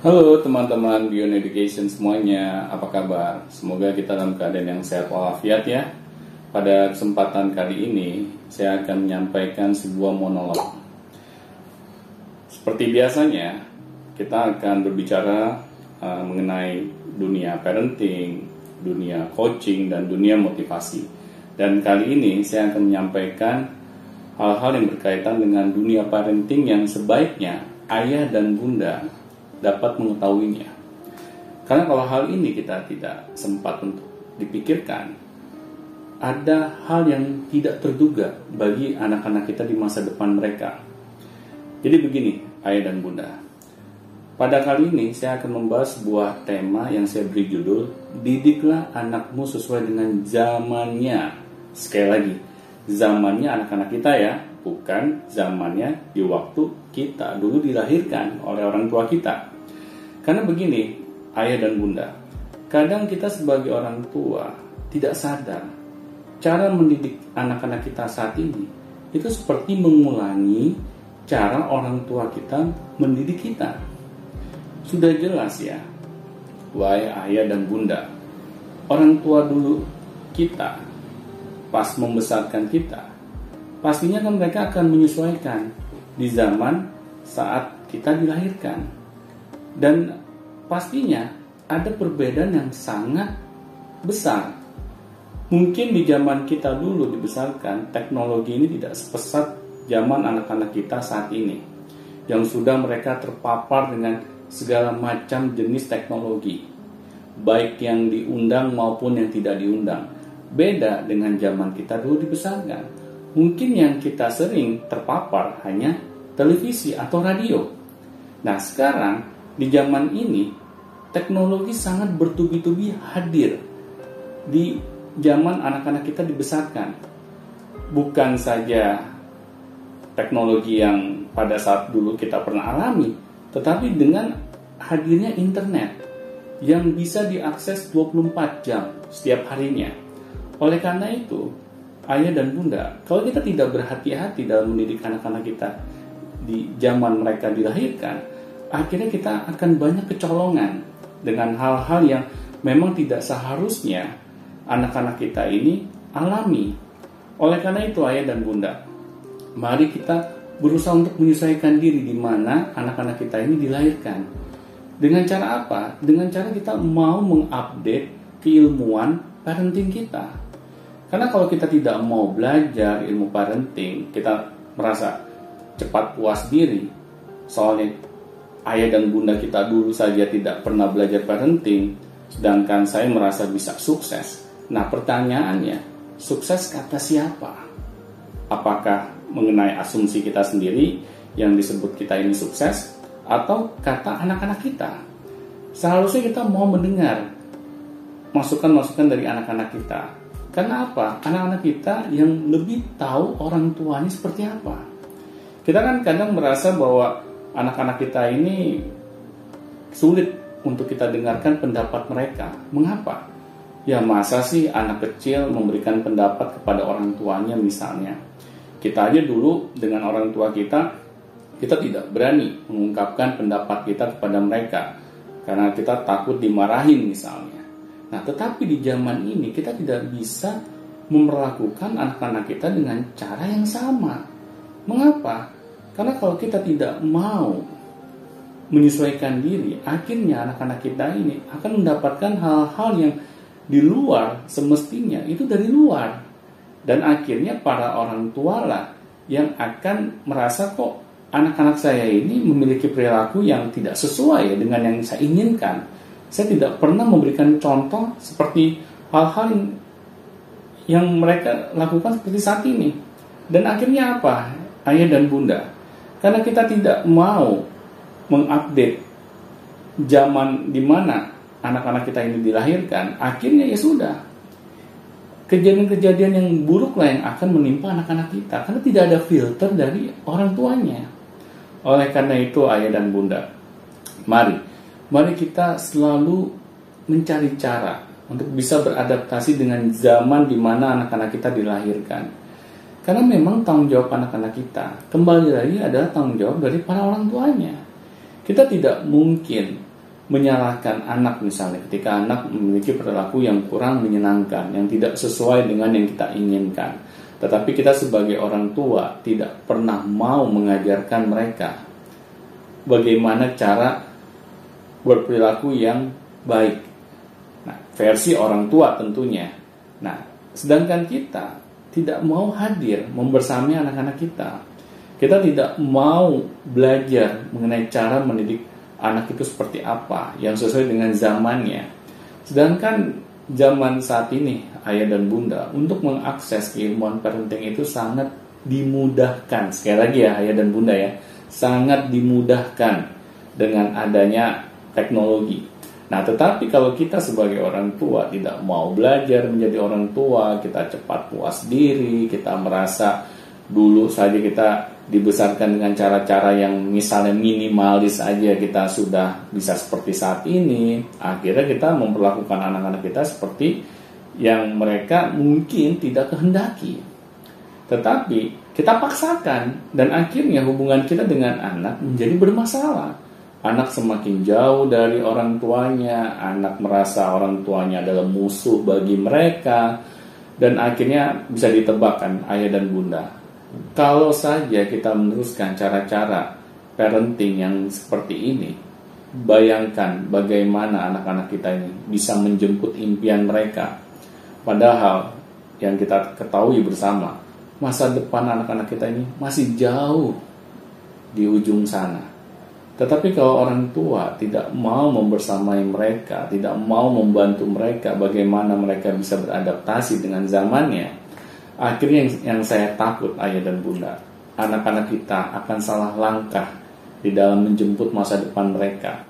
Halo teman-teman Beyond Education semuanya, apa kabar? Semoga kita dalam keadaan yang sehat walafiat ya. Pada kesempatan kali ini, saya akan menyampaikan sebuah monolog. Seperti biasanya, kita akan berbicara uh, mengenai dunia parenting, dunia coaching, dan dunia motivasi. Dan kali ini saya akan menyampaikan hal-hal yang berkaitan dengan dunia parenting yang sebaiknya ayah dan bunda dapat mengetahuinya. Karena kalau hal ini kita tidak sempat untuk dipikirkan, ada hal yang tidak terduga bagi anak-anak kita di masa depan mereka. Jadi begini, ayah dan bunda. Pada kali ini saya akan membahas sebuah tema yang saya beri judul Didiklah anakmu sesuai dengan zamannya. Sekali lagi, zamannya anak-anak kita ya, bukan zamannya di waktu kita dulu dilahirkan oleh orang tua kita. Karena begini, ayah dan bunda, kadang kita sebagai orang tua tidak sadar cara mendidik anak-anak kita saat ini itu seperti mengulangi cara orang tua kita mendidik kita. Sudah jelas ya, wahai ayah dan bunda, orang tua dulu kita pas membesarkan kita, pastinya kan mereka akan menyesuaikan di zaman saat kita dilahirkan dan pastinya ada perbedaan yang sangat besar. Mungkin di zaman kita dulu dibesarkan, teknologi ini tidak sepesat zaman anak-anak kita saat ini. Yang sudah mereka terpapar dengan segala macam jenis teknologi. Baik yang diundang maupun yang tidak diundang. Beda dengan zaman kita dulu dibesarkan. Mungkin yang kita sering terpapar hanya televisi atau radio. Nah sekarang di zaman ini teknologi sangat bertubi-tubi hadir di zaman anak-anak kita dibesarkan. Bukan saja teknologi yang pada saat dulu kita pernah alami, tetapi dengan hadirnya internet yang bisa diakses 24 jam setiap harinya. Oleh karena itu, ayah dan bunda, kalau kita tidak berhati-hati dalam mendidik anak-anak kita di zaman mereka dilahirkan, akhirnya kita akan banyak kecolongan dengan hal-hal yang memang tidak seharusnya anak-anak kita ini alami. Oleh karena itu ayah dan bunda, mari kita berusaha untuk menyesuaikan diri di mana anak-anak kita ini dilahirkan. Dengan cara apa? Dengan cara kita mau mengupdate keilmuan parenting kita. Karena kalau kita tidak mau belajar ilmu parenting, kita merasa cepat puas diri. Soalnya ayah dan bunda kita dulu saja tidak pernah belajar parenting, sedangkan saya merasa bisa sukses. Nah, pertanyaannya, sukses kata siapa? Apakah mengenai asumsi kita sendiri yang disebut kita ini sukses atau kata anak-anak kita? Seharusnya kita mau mendengar masukan-masukan dari anak-anak kita. Karena apa? Anak-anak kita yang lebih tahu orang tuanya seperti apa. Kita kan kadang merasa bahwa anak-anak kita ini sulit untuk kita dengarkan pendapat mereka. Mengapa? Ya masa sih anak kecil memberikan pendapat kepada orang tuanya misalnya. Kita aja dulu dengan orang tua kita, kita tidak berani mengungkapkan pendapat kita kepada mereka. Karena kita takut dimarahin misalnya. Nah tetapi di zaman ini kita tidak bisa memperlakukan anak-anak kita dengan cara yang sama. Mengapa? Karena kalau kita tidak mau menyesuaikan diri, akhirnya anak-anak kita ini akan mendapatkan hal-hal yang di luar semestinya itu dari luar. Dan akhirnya para orang tua lah yang akan merasa kok anak-anak saya ini memiliki perilaku yang tidak sesuai dengan yang saya inginkan. Saya tidak pernah memberikan contoh seperti hal-hal yang, mereka lakukan seperti saat ini. Dan akhirnya apa? Ayah dan bunda, karena kita tidak mau mengupdate zaman di mana anak-anak kita ini dilahirkan, akhirnya ya sudah. Kejadian-kejadian yang buruk lah yang akan menimpa anak-anak kita karena tidak ada filter dari orang tuanya. Oleh karena itu ayah dan bunda, mari mari kita selalu mencari cara untuk bisa beradaptasi dengan zaman di mana anak-anak kita dilahirkan karena memang tanggung jawab anak-anak kita kembali lagi adalah tanggung jawab dari para orang tuanya. Kita tidak mungkin menyalahkan anak misalnya ketika anak memiliki perilaku yang kurang menyenangkan, yang tidak sesuai dengan yang kita inginkan. Tetapi kita sebagai orang tua tidak pernah mau mengajarkan mereka bagaimana cara berperilaku yang baik. Nah, versi orang tua tentunya. Nah, sedangkan kita tidak mau hadir membersamai anak-anak kita. Kita tidak mau belajar mengenai cara mendidik anak itu seperti apa yang sesuai dengan zamannya. Sedangkan zaman saat ini ayah dan bunda untuk mengakses keilmuan parenting itu sangat dimudahkan. Sekali lagi ya ayah dan bunda ya, sangat dimudahkan dengan adanya teknologi. Nah, tetapi kalau kita sebagai orang tua tidak mau belajar menjadi orang tua, kita cepat puas diri, kita merasa dulu saja kita dibesarkan dengan cara-cara yang misalnya minimalis aja kita sudah bisa seperti saat ini, akhirnya kita memperlakukan anak-anak kita seperti yang mereka mungkin tidak kehendaki. Tetapi kita paksakan dan akhirnya hubungan kita dengan anak menjadi bermasalah anak semakin jauh dari orang tuanya, anak merasa orang tuanya adalah musuh bagi mereka, dan akhirnya bisa ditebakkan ayah dan bunda. Kalau saja kita meneruskan cara-cara parenting yang seperti ini, bayangkan bagaimana anak-anak kita ini bisa menjemput impian mereka. Padahal yang kita ketahui bersama, masa depan anak-anak kita ini masih jauh di ujung sana tetapi kalau orang tua tidak mau membersamai mereka, tidak mau membantu mereka bagaimana mereka bisa beradaptasi dengan zamannya, akhirnya yang, yang saya takut ayah dan bunda, anak-anak kita akan salah langkah di dalam menjemput masa depan mereka.